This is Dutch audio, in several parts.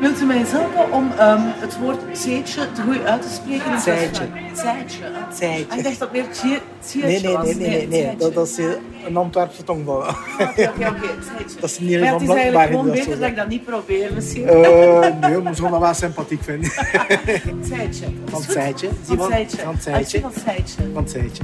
Wilt u mij eens helpen om um, het woord zeetje te goed uit te spreken? Zeetje. Zeetje. Zeetje. Ah, ik dacht dat meer tjeetje Nee, nee, was. nee, nee, nee, nee. Dat, dat is eh, een Antwerpse tongval. Oké, oké, oké. Zeetje. Dat is niet Maar ja, een het is eigenlijk gewoon dat beter dat ik dat niet probeer misschien. Eh, nee, maar zou dat wel sympathiek vinden. Zeetje. Van? Zeetje. Van Zeetje. Zeetje. Van Zeetje. Van Zeetje.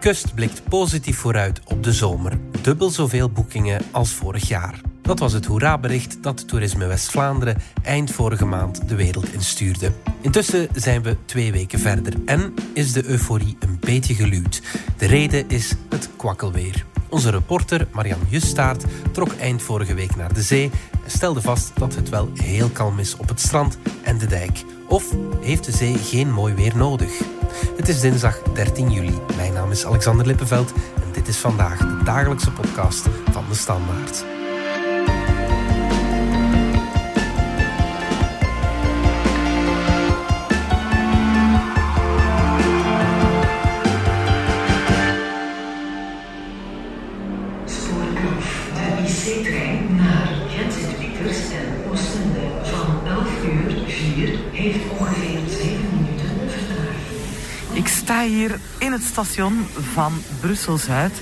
Kust blikt positief vooruit op de zomer. Dubbel zoveel boekingen als vorig jaar. Dat was het hoera-bericht dat Toerisme West-Vlaanderen eind vorige maand de wereld instuurde. Intussen zijn we twee weken verder en is de euforie een beetje geluwd. De reden is het kwakkelweer. Onze reporter Marianne Justaert trok eind vorige week naar de zee en stelde vast dat het wel heel kalm is op het strand en de dijk. Of heeft de zee geen mooi weer nodig? Het is dinsdag 13 juli. Mijn naam is Alexander Lippenveld en dit is vandaag de dagelijkse podcast van de Standaard. Sta hier in het station van Brussel-Zuid.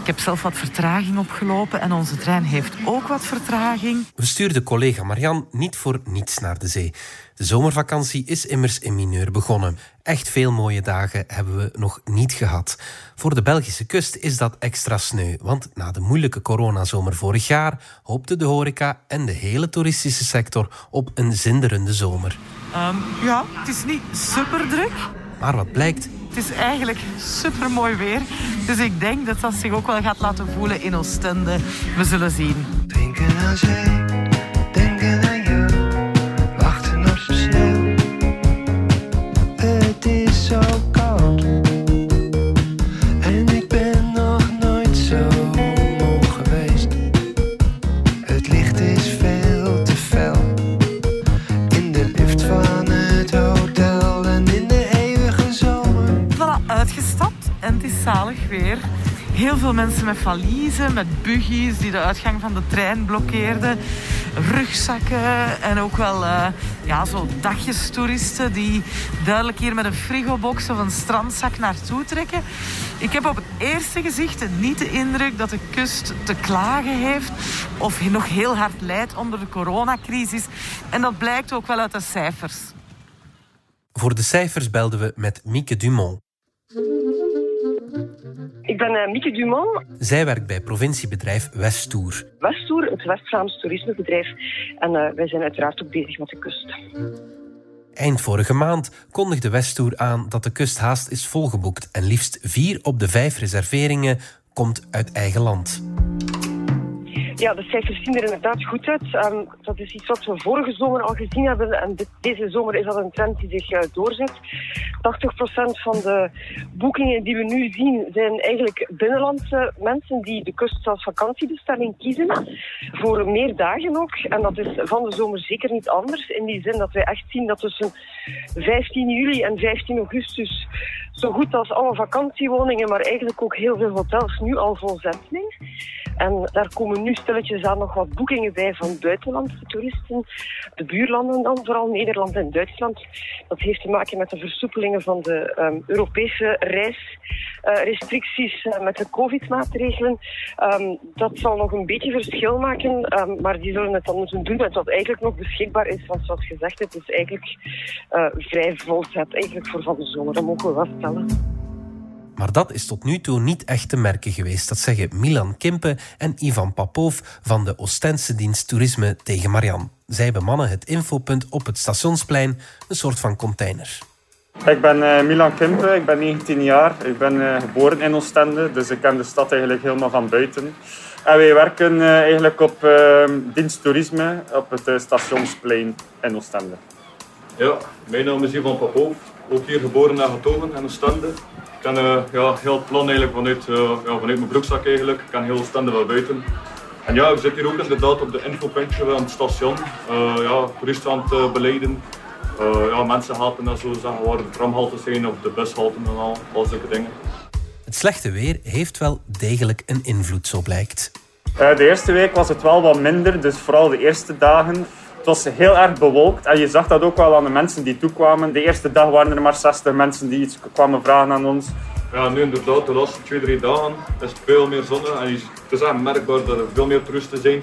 Ik heb zelf wat vertraging opgelopen en onze trein heeft ook wat vertraging. We stuurden collega Marian niet voor niets naar de zee. De zomervakantie is immers in mineur begonnen. Echt veel mooie dagen hebben we nog niet gehad. Voor de Belgische kust is dat extra sneu, want na de moeilijke coronazomer vorig jaar hoopte de horeca en de hele toeristische sector op een zinderende zomer. Ehm, ja, het is niet super druk. Maar wat blijkt, Het is eigenlijk super mooi weer. Dus ik denk dat dat zich ook wel gaat laten voelen in Oostende. We zullen zien. Mensen met valiezen, met buggies die de uitgang van de trein blokkeerden. Rugzakken en ook wel eh, ja, zo dagjestoeristen die duidelijk hier met een frigobox of een strandzak naartoe trekken. Ik heb op het eerste gezicht niet de indruk dat de kust te klagen heeft of nog heel hard lijdt onder de coronacrisis. En dat blijkt ook wel uit de cijfers. voor de cijfers belden we met Mieke Dumont. Ik ben uh, Mieke Dumont, Zij werkt bij provinciebedrijf Westtour. Westtour, het West-Vlaams toerismebedrijf. En uh, wij zijn uiteraard ook bezig met de kust. Eind vorige maand kondigde Westtour aan dat de kust haast is volgeboekt en liefst vier op de vijf reserveringen komt uit eigen land. Ja, de cijfers zien er inderdaad goed uit. Um, dat is iets wat we vorige zomer al gezien hebben. En deze zomer is dat een trend die zich uh, doorzet. 80% van de boekingen die we nu zien zijn eigenlijk binnenlandse mensen die de kust als vakantiebestemming kiezen. Voor meer dagen ook. En dat is van de zomer zeker niet anders. In die zin dat wij echt zien dat tussen 15 juli en 15 augustus zo goed als alle vakantiewoningen, maar eigenlijk ook heel veel hotels nu al vol zijn. En daar komen nu stilletjes aan nog wat boekingen bij van buitenlandse toeristen. De buurlanden dan, vooral Nederland en Duitsland. Dat heeft te maken met de versoepelingen van de um, Europese reisrestricties uh, uh, met de covid-maatregelen. Um, dat zal nog een beetje verschil maken, um, maar die zullen het dan moeten doen met wat eigenlijk nog beschikbaar is. Want zoals gezegd, het is eigenlijk uh, vrij volzet eigenlijk voor van de zomer. Dat mogen we wel stellen. Maar dat is tot nu toe niet echt te merken geweest. Dat zeggen Milan Kimpe en Ivan Papov van de Oostense dienst Toerisme tegen Marian. Zij bemannen het infopunt op het stationsplein, een soort van container. Ik ben uh, Milan Kimpe, ik ben 19 jaar. Ik ben uh, geboren in Oostende, dus ik ken de stad eigenlijk helemaal van buiten. En wij werken uh, eigenlijk op dienst toerisme op het stationsplein in Oostende. Ja, mijn naam is Ivan Papov, ook hier geboren en getogen in Oostende. Ik ken ja, heel het plan eigenlijk vanuit, ja, vanuit mijn broekzak eigenlijk. Ik ken heel Oostende wel buiten. En ja, ik zit hier ook inderdaad op de infopuntje aan het station. Uh, ja, toeristen aan het beleiden. Uh, ja, mensen haten en zo zeggen waar de tramhaltes zijn of de bushalten en al, al zulke dingen. Het slechte weer heeft wel degelijk een invloed, zo blijkt. Uh, de eerste week was het wel wat minder, dus vooral de eerste dagen. Het was heel erg bewolkt en je zag dat ook wel aan de mensen die toekwamen. De eerste dag waren er maar 60 mensen die iets kwamen vragen aan ons. Ja, nu inderdaad, de laatste twee, drie dagen is het veel meer zon. En het is echt merkbaar dat er veel meer toeristen zijn.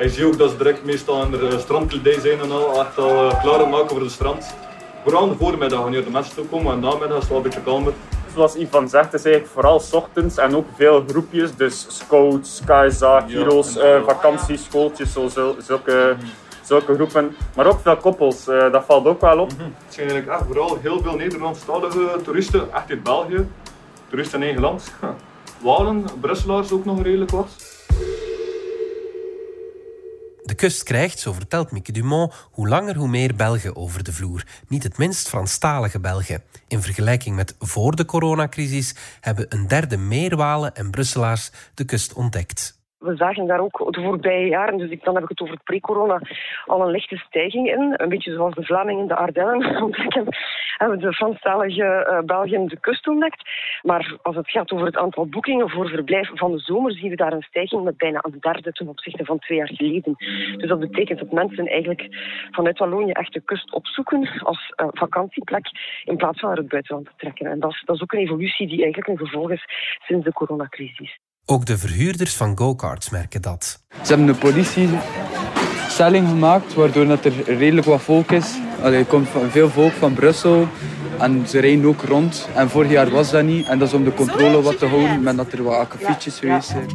En je ziet ook dat ze direct meestal in de eh, strandkledij zijn en al, echt al uh, klaar maken voor het strand. Vooral in de voormiddag wanneer de mensen toekomen en de namiddag is het wel een beetje kalmer. Zoals Ivan zegt, is eigenlijk vooral 's ochtends en ook veel groepjes. Dus scouts, KSA, Heroes, Ja, eh, inderdaad. vakantieschooltjes, zo, zo- zulke, zulke groepen. Maar ook veel koppels, eh, dat valt ook wel op. Het zijn eigenlijk echt vooral heel veel Nederlandstalige toeristen, echt uit België. Toeristen in eigen land. Walen, Brusselaars ook nog redelijk wat. De kust krijgt, zo vertelt Mieke Dumont, hoe langer hoe meer Belgen over de vloer. Niet het minst Franstalige Belgen. In vergelijking met voor de coronacrisis hebben een derde meer Walen en Brusselaars de kust ontdekt. We zagen daar ook de voorbije jaren, dus ik, dan heb ik het over het pre-corona, al een lichte stijging in. Een beetje zoals de Vlamingen de Ardennen ontdekken, hebben de Franstalige eh, Belgen de kust ontdekt. Maar als het gaat over het aantal boekingen voor verblijf van de zomer, zien we daar een stijging met bijna een derde ten opzichte van twee jaar geleden. Dus dat betekent dat mensen eigenlijk vanuit Wallonië echt de kust opzoeken als eh, vakantieplek in plaats van naar het buitenland te trekken. En dat is, dat is ook een evolutie die eigenlijk een gevolg is sinds de coronacrisis. Ook de verhuurders van go-karts merken dat. Ze hebben een politiestelling gemaakt, waardoor dat er redelijk wat volk is. Allee, er komt van- veel volk van Brussel en ze rijden ook rond. En vorig jaar was dat niet. En dat is om de controle wat te houden, met dat er wat akkefietjes geweest zijn.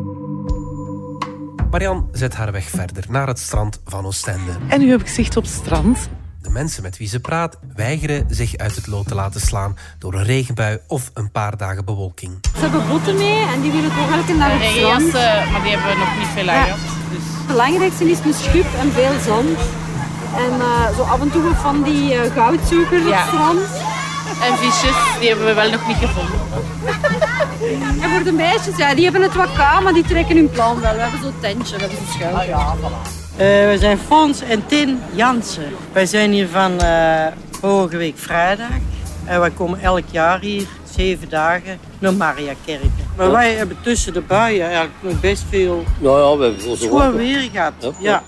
Marian zet haar weg verder naar het strand van Oostende. En nu heb ik zicht op het strand. De mensen met wie ze praat weigeren zich uit het lood te laten slaan door een regenbui of een paar dagen bewolking. Ze hebben botten mee en die willen toch elke dag op strand. maar die hebben we nog niet veel aan Ja. Het belangrijkste is een schub en veel zand. En eh, zo af en toe van die eh, goudzoekers op Ja. het strand. En visjes, die hebben we wel nog niet gevonden. En voor de meisjes, ja, die hebben het wat koud, maar die trekken hun plan wel. We hebben zo'n tentje, we hebben zo'n schuil. Eh, we zijn Fons en Tin Jansen. Wij zijn hier van eh, vorige week vrijdag. En wij komen elk jaar hier, zeven dagen, naar Mariakerken. Maar wij hebben tussen de buien eigenlijk nog best veel Nou ja, we hebben schoon weer gehad. Ja. Ja.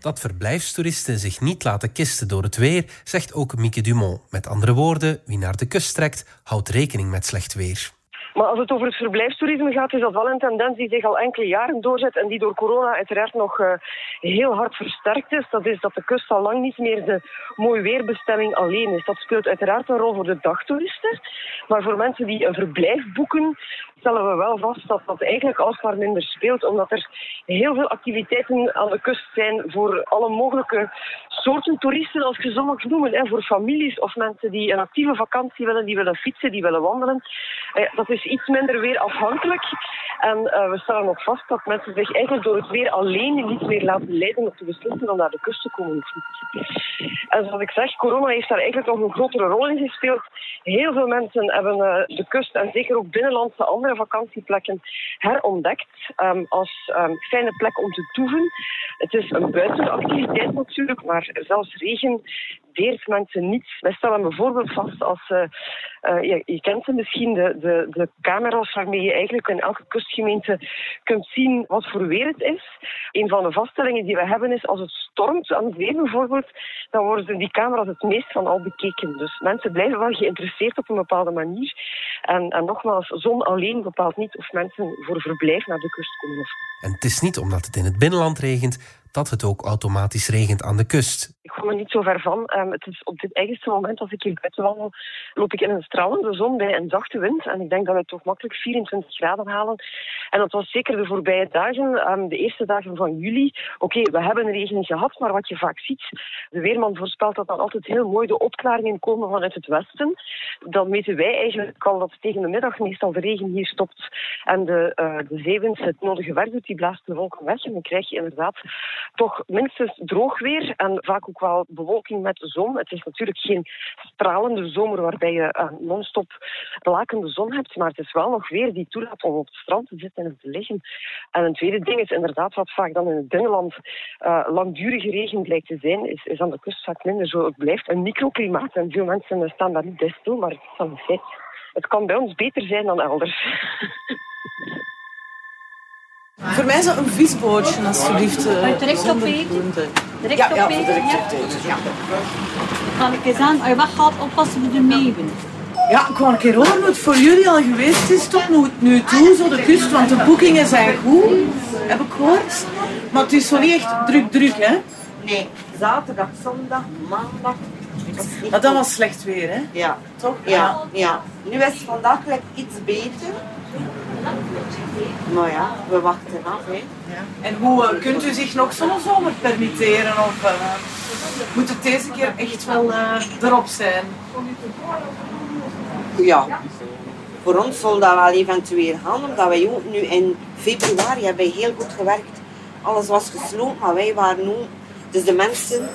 Dat verblijfstoeristen zich niet laten kisten door het weer, zegt ook Mieke Dumont. Met andere woorden, wie naar de kust trekt, houdt rekening met slecht weer. Maar als het over het verblijfstoerisme gaat, is dat wel een tendens die zich al enkele jaren doorzet en die door corona uiteraard nog eh, heel hard versterkt is. Dat is dat de kust al lang niet meer de mooi weerbestemming alleen is. Dat speelt uiteraard een rol voor de dagtoeristen. Maar voor mensen die een verblijf boeken, stellen we wel vast dat dat eigenlijk alsmaar minder speelt. Omdat er heel veel activiteiten aan de kust zijn voor alle mogelijke soorten toeristen, als je noemen. Hè, voor families of mensen die een actieve vakantie willen, die willen fietsen, die willen wandelen. Eh, dat is iets minder weer afhankelijk. En eh, we stellen ook vast dat mensen zich eigenlijk door het weer alleen niet meer laten leiden om te beslissen om naar de kust te komen. En zoals ik zeg, corona heeft daar eigenlijk nog een grotere rol in gespeeld. Heel veel mensen hebben eh, de kust en zeker ook binnenlandse andere vakantieplekken herontdekt ehm, als ehm, fijne plek om te toeven. Het is een buitenactiviteit natuurlijk, maar zelfs regen deert mensen niet. Wij stellen bijvoorbeeld vast als, eh, je, kent ze misschien, de, de, de camera's waarmee je eigenlijk in elke kustgemeente kunt zien wat voor weer het is. Een van de vaststellingen die we hebben is als het stormt aan het weer bijvoorbeeld, dan worden die camera's het meest van al bekeken. Dus mensen blijven wel geïnteresseerd op een bepaalde manier. En, en nogmaals, zon alleen bepaalt niet of mensen voor verblijf naar de kust komen. En het is niet omdat het in het binnenland regent dat het ook automatisch regent aan de kust. Er niet zo ver van. Ehm, het is op dit eigenste moment, als ik hier buiten wandel, loop ik in een stralende zon bij een zachte wind. En ik denk dat we toch makkelijk 24 graden halen. En dat was zeker de voorbije dagen, ehm, de eerste dagen van juli. Oké, we hebben regen gehad, maar wat je vaak ziet, de weerman voorspelt dat dan altijd heel mooi de opklaringen komen vanuit het westen. Dan weten wij eigenlijk al dat tegen de middag meestal de regen hier stopt en de, eh, de zeewind het nodige werk doet. Die blaast de wolken weg en dan krijg je inderdaad toch minstens droog weer en vaak ook wel bewolking met de zon. Het is natuurlijk geen stralende zomer waarbij je non-stop blakende zon hebt, maar het is wel nog weer die toelaat om op het strand te zitten en te liggen. En een tweede ding is inderdaad wat vaak dan in het binnenland eh, langdurige regen blijkt te zijn, is, is aan de kust vaak minder zo. Het blijft een microklimaat en veel mensen staan daar niet bij stil, maar het is. Het kan bij ons beter zijn dan elders. Voor mij is dat een visbootje, alsjeblieft. eh, Direct opeten. groente. direct Ja, ja, opeten? direct ja? ja. Kan ik eens aan, als je weggaat, oppassen voor de meeuwen. Ja, ik wou een keer horen hoe het voor jullie al geweest is tot nu, nu toe, zo de kust. Want de boekingen zijn goed, heb ik gehoord. Maar het is zo niet echt druk druk, hè? Nee, zaterdag, zondag, maandag. Maar dat was slecht weer, hè? Ja. Toch? Ja, ja. Nu is het vandaag iets beter. Maar ja, we wachten af. Hè. En hoe eh, kunt u zich nog zo'n zomer permitteren? Of eh, moet het deze keer echt wel eh, erop zijn? Ja. Voor ons zal dat wel eventueel gaan, omdat wij ook nu in februari hebben heel goed gewerkt. Alles was gesloten, maar wij waren ook... Dus de mensen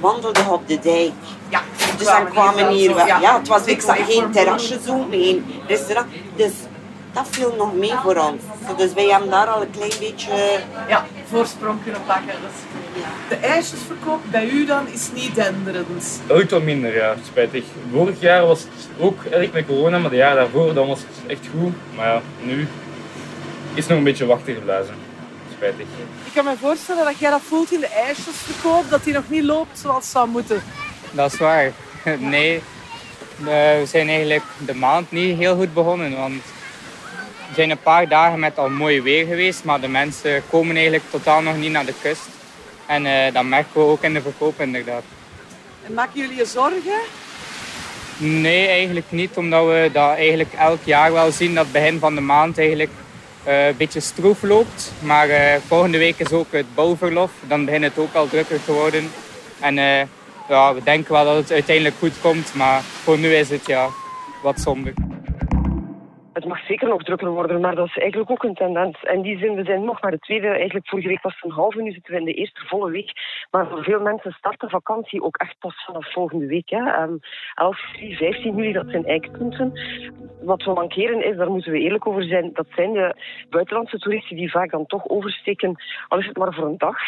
wandelden op de dijk. Ja, dus dan kwamen hier wel. ja. Ja, het was niks, geen voor- terrasje zo, geen restaurant. Dus dat viel nog mee voor ons. Dus wij hebben daar al een klein beetje... Ja, voorsprong kunnen pakken. Goed. De ijsjesverkoop bij u dan is niet denderend. Ooit wat minder, ja, spijtig. Vorig jaar was het ook eigenlijk met corona, maar de jaar daarvoor dan was het echt goed. Maar ja, nu is het nog een beetje wachten geblazen. Spijtig. Ik kan me voorstellen dat jij dat voelt in de ijsjesverkoop, dat die nog niet loopt zoals het zou moeten. Dat is waar. Nee, eh, we zijn eigenlijk de maand niet heel goed begonnen. Want er zijn een paar dagen met al mooi weer geweest, maar de mensen komen eigenlijk totaal nog niet naar de kust. En eh, dat merken we ook in de verkoop inderdaad. En maken jullie je zorgen? Nee, eigenlijk niet, omdat we dat eigenlijk elk jaar wel zien dat het begin van de maand eigenlijk eh, een beetje stroef loopt. Maar eh, volgende week is ook het bouwverlof, dan begint het ook al drukker te worden. En ja, we denken wel dat het uiteindelijk goed komt, maar voor nu is het ja, wat somber. Mag zeker nog drukker worden, maar dat is eigenlijk ook een tendens. In die zin, we zijn nog maar de tweede, eigenlijk vorige week was het een halve, nu zitten we in de eerste volle week. Maar voor veel mensen start de vakantie ook echt pas vanaf volgende week. Hè. Ehm, 11 juli, 15 juli, dat zijn eikpunten. Wat we mankeren is, daar moeten we eerlijk over zijn, dat zijn de buitenlandse toeristen die vaak dan toch oversteken, al is het maar voor een dag,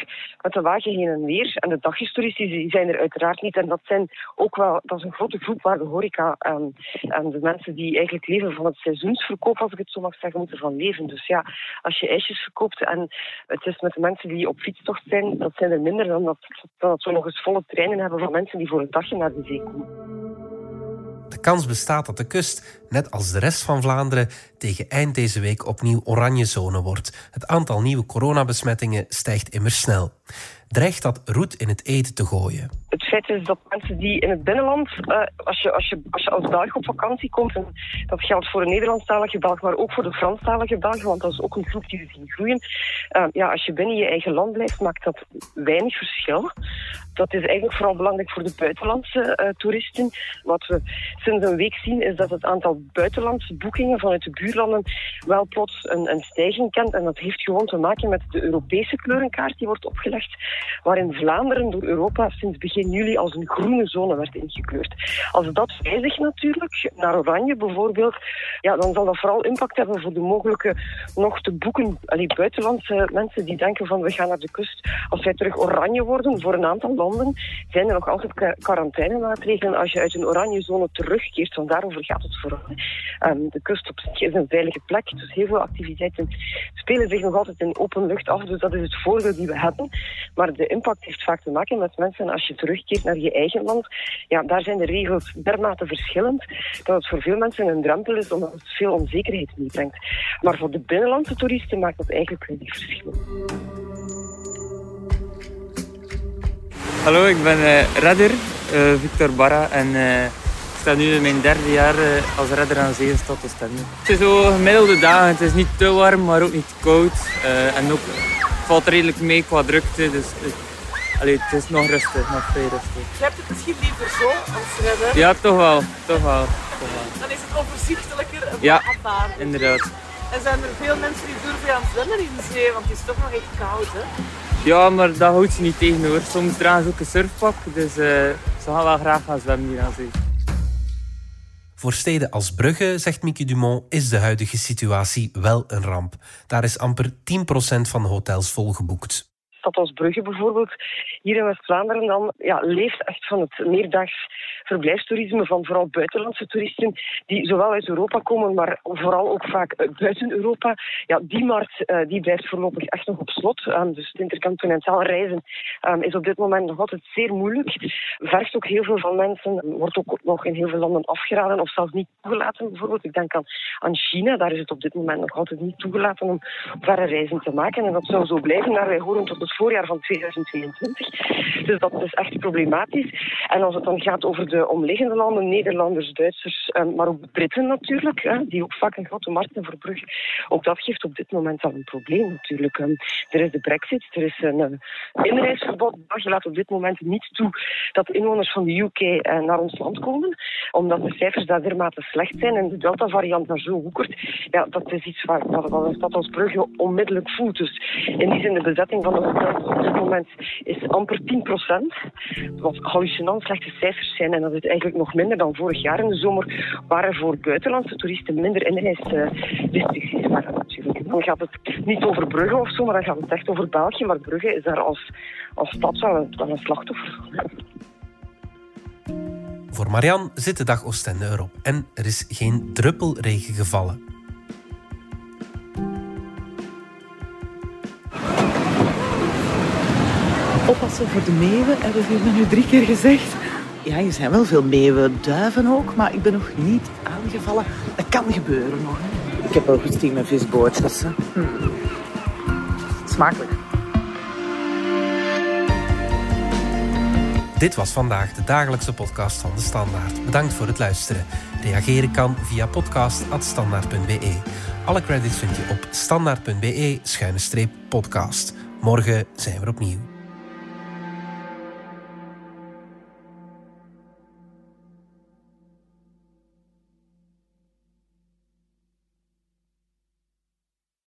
met de wagen heen en weer. En de dagjestoeristen die zijn er uiteraard niet. En dat zijn ook wel, dat is een grote groep waar de horeca en, en de mensen die eigenlijk leven van het seizoensverkoop, als ik het zo mag zeggen, moeten van leven. Dus ja, als je ijsjes verkoopt en het is met de mensen die op fietstocht zijn, dat zijn er minder dan dat, dan dat we nog eens volle treinen hebben van mensen die voor een dagje naar de zee komen. De kans bestaat dat de kust, net als de rest van Vlaanderen, tegen eind deze week opnieuw oranje zone wordt. Het aantal nieuwe coronabesmettingen stijgt immers snel. Dreigt dat roet in het eten te gooien? Het feit is dat mensen die in het binnenland, eh, als, je, als, je, als je als Belg op vakantie komt, en dat geldt voor de Nederlandstalige Belg, maar ook voor de Franstalige Belg, want dat is ook een groep die we zien groeien. Eh, ja, als je binnen je eigen land blijft, maakt dat weinig verschil. Dat is eigenlijk vooral belangrijk voor de buitenlandse eh, toeristen. Wat we sinds een week zien, is dat het aantal buitenlandse boekingen vanuit de buurlanden wel plots een, een stijging kent. En dat heeft gewoon te maken met de Europese kleurenkaart die wordt opgelegd, waarin Vlaanderen door Europa sinds begin juli als een groene zone werd ingekleurd. Als dat wijzigt natuurlijk, naar oranje bijvoorbeeld, ja, dan zal dat vooral impact hebben voor de mogelijke nog te boeken, buitenlandse mensen die denken van we gaan naar de kust. Als wij terug oranje worden voor een aantal landen, zijn er nog altijd qua- quarantainemaatregelen als je uit een oranje zone terugkeert, want daarover gaat het vooral. Ehm, de kust op zich is een veilige plek, dus heel veel activiteiten spelen zich nog altijd in open lucht af, dus dat is het voordeel die we hebben. Maar de impact heeft vaak te maken met mensen als je terugkeert naar je eigen land. Ja, daar zijn de regels dermate verschillend dat het voor veel mensen een drempel is, omdat het veel onzekerheid meebrengt. Maar voor de binnenlandse toeristen maakt dat eigenlijk weinig verschil. Hallo, ik ben eh, redder, eh, Victor Barra. En eh, ik sta nu in mijn derde jaar als redder aan zee in Stad. Het is zo gemiddelde dagen. Het is niet te warm, maar ook niet koud. En ook valt redelijk mee qua drukte. Dus het, allee, het is nog rustig, nog vrij rustig. Je hebt het misschien liever zo als redder. Ja, toch wel. Toch wel. Toch wel. Dan is het overzichtelijker en Ja, inderdaad. En zijn er veel mensen die durven aan zwemmen in de zee, want het is toch nog echt koud, hè? Ja, maar dat houdt ze niet tegen hoor. Soms dragen ze ook een surfpak. Dus eh, ze gaan wel graag gaan zwemmen hier aan zee. Voor steden als Brugge, zegt Mieke Dumont, is de huidige situatie wel een ramp. Daar is amper 10% van de hotels volgeboekt. stad als Brugge bijvoorbeeld, hier in West-Vlaanderen dan, ja, leeft echt van het meerdaags verblijfstoerisme van vooral buitenlandse toeristen die zowel uit Europa komen, maar vooral ook vaak buiten Europa. Ja, die markt uh, die blijft voorlopig echt nog op slot. Um, dus het intercontinentaal reizen um, is op dit moment nog altijd zeer moeilijk. Vergt ook heel veel van mensen, wordt ook nog in heel veel landen afgeraden of zelfs niet toegelaten. Bijvoorbeeld, ik denk aan, aan China, daar is het op dit moment nog altijd niet toegelaten om verre reizen te maken. En dat zou zo blijven naar wij horen tot het voorjaar van 2022. Dus dat is echt problematisch. En als het dan gaat over de omliggende landen, Nederlanders, Duitsers, um, maar ook Britten natuurlijk, die ook vaak een grote markt voor Brugge, ook dat geeft op dit moment al een probleem natuurlijk. Er is de brexit, er is een uh, inreisverbod. België laat op dit moment niet toe dat inwoners van de UK naar ons land komen, omdat de cijfers daar dermate slecht zijn en de Delta-variant daar zo hoekert. Ja, dat is iets waar, een stad als Brugge onmiddellijk voelt. Dus in die zin de bezetting van de hotels op dit moment is amper 10 procent. Wat hallucinant slechte cijfers zijn en dat is eigenlijk nog minder dan vorig jaar in de zomer, waar er voor buitenlandse toeristen minder inreisrestricties uh, waren natuurlijk. Dan gaat het niet over Brugge of zo, maar dan gaat het echt over België. Maar Brugge is daar als, als stad wel een, wel een slachtoffer. Voor Marianne zit de dag Oostende erop en er is geen druppel regen gevallen. Oppassen voor de meeuwen, hebben we hier nu drie keer gezegd. Ja, er zijn wel veel meeuwen, duiven ook, maar ik ben nog niet aangevallen. Dat kan gebeuren nog. Ik heb wel goed met visbootjes. Hm. Smakelijk. Dit was vandaag de dagelijkse podcast van De Standaard. Bedankt voor het luisteren. Reageren kan via podcast.standaard.be. Alle credits vind je op standaard.be-podcast. Morgen zijn we opnieuw.